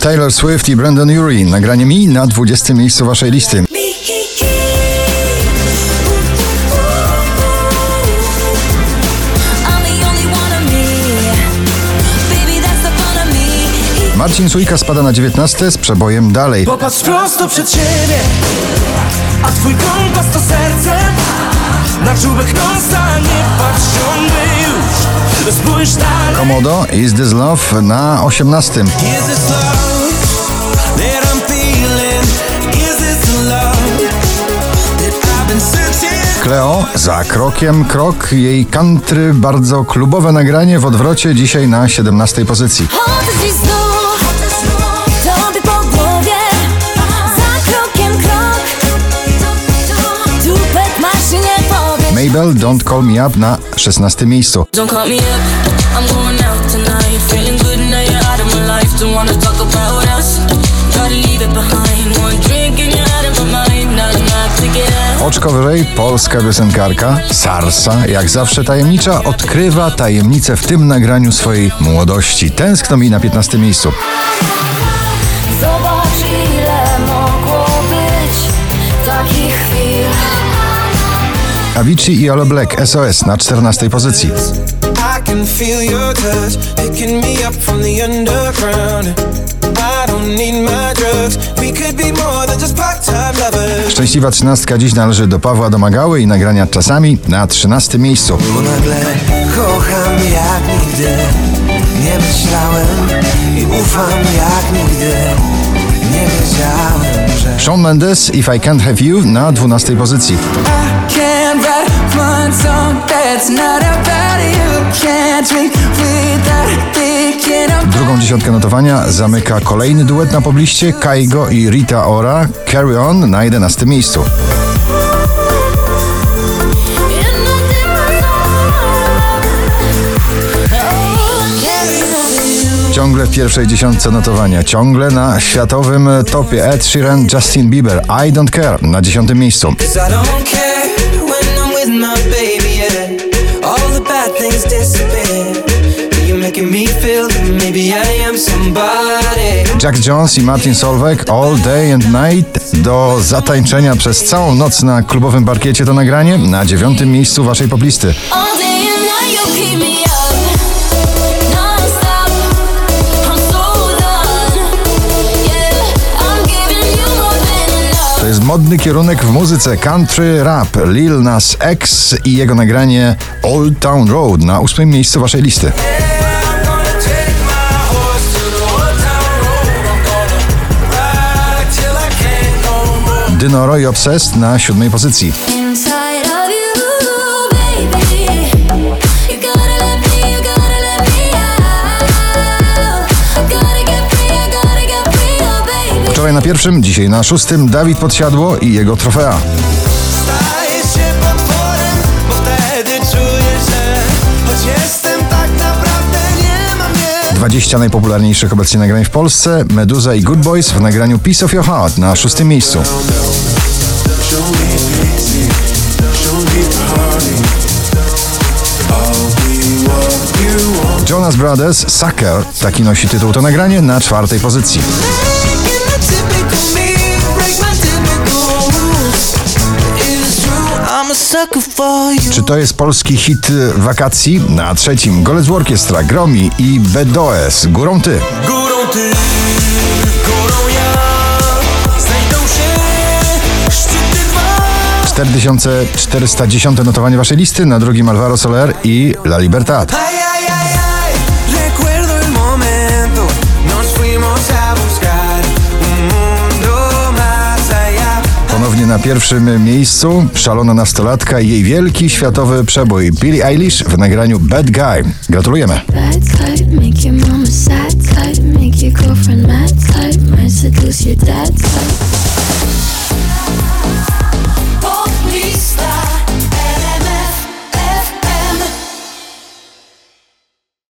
Taylor Swift i Brandon Urie. Nagranie mi na 20 miejscu waszej listy. Marcin Sujka spada na 19 z przebojem dalej. Popatrz prosto przed siebie A twój kompas to serce Na czubek nosa nie patrz już Spójrz dalej Komodo Is This Love na 18. Cleo za krokiem krok. Jej country bardzo klubowe nagranie w odwrocie dzisiaj na 17 pozycji. Mabel Don't Call Me Up na 16 miejscu. Don't Oczko wyżej polska piosenkarka Sarsa, jak zawsze tajemnicza, odkrywa tajemnicę w tym nagraniu swojej młodości. Tęskno mi na 15 miejscu. Zobacz ile mogło być takich chwil. Avicii i Ole Black SOS na 14 pozycji. I can feel your touch picking me up from the underground. Szczęśliwa trzynastka dziś należy do Pawła Domagały i nagrania czasami na 13 miejscu. Bo nagle kocham jak nigdy. Nie myślałem i ufam jak nigdy. Nie wiedziałem, że Shawn Mendes If I Can't Have You na 12 pozycji. song you. Can't Drugą dziesiątkę notowania zamyka kolejny duet na pobliście Kaigo i Rita Ora Carry On na 11 miejscu. Ciągle w pierwszej dziesiątce notowania, ciągle na światowym topie Ed Sheeran, Justin Bieber I Don't Care na dziesiątym miejscu. Cause I Jack Jones i Martin Solveig All Day and Night do zatańczenia przez całą noc na klubowym parkiecie to nagranie na dziewiątym miejscu waszej poplisty. To jest modny kierunek w muzyce country rap. Lil Nas X i jego nagranie Old Town Road na ósmym miejscu waszej listy. I gotta get free, oh baby. Wczoraj na pierwszym, dzisiaj na szóstym Dawid Podsiadło i jego trofea. 20 najpopularniejszych obecnie nagrań w Polsce Meduza i Good Boys w nagraniu Piece of Your Heart na szóstym miejscu. Jonas Brothers Sucker, taki nosi tytuł to nagranie na czwartej pozycji. Czy to jest polski hit wakacji? Na trzecim Golec Orkiestra, Gromi i BDOS, Górą Ty. Górą ty, górą ja, znajdą się szczyty dwa. 4410 notowanie waszej listy, na drugim Alvaro Soler i La Libertad. Na pierwszym miejscu szalona nastolatka i jej wielki światowy przebój Billie Eilish w nagraniu Bad Guy. Gratulujemy. Bad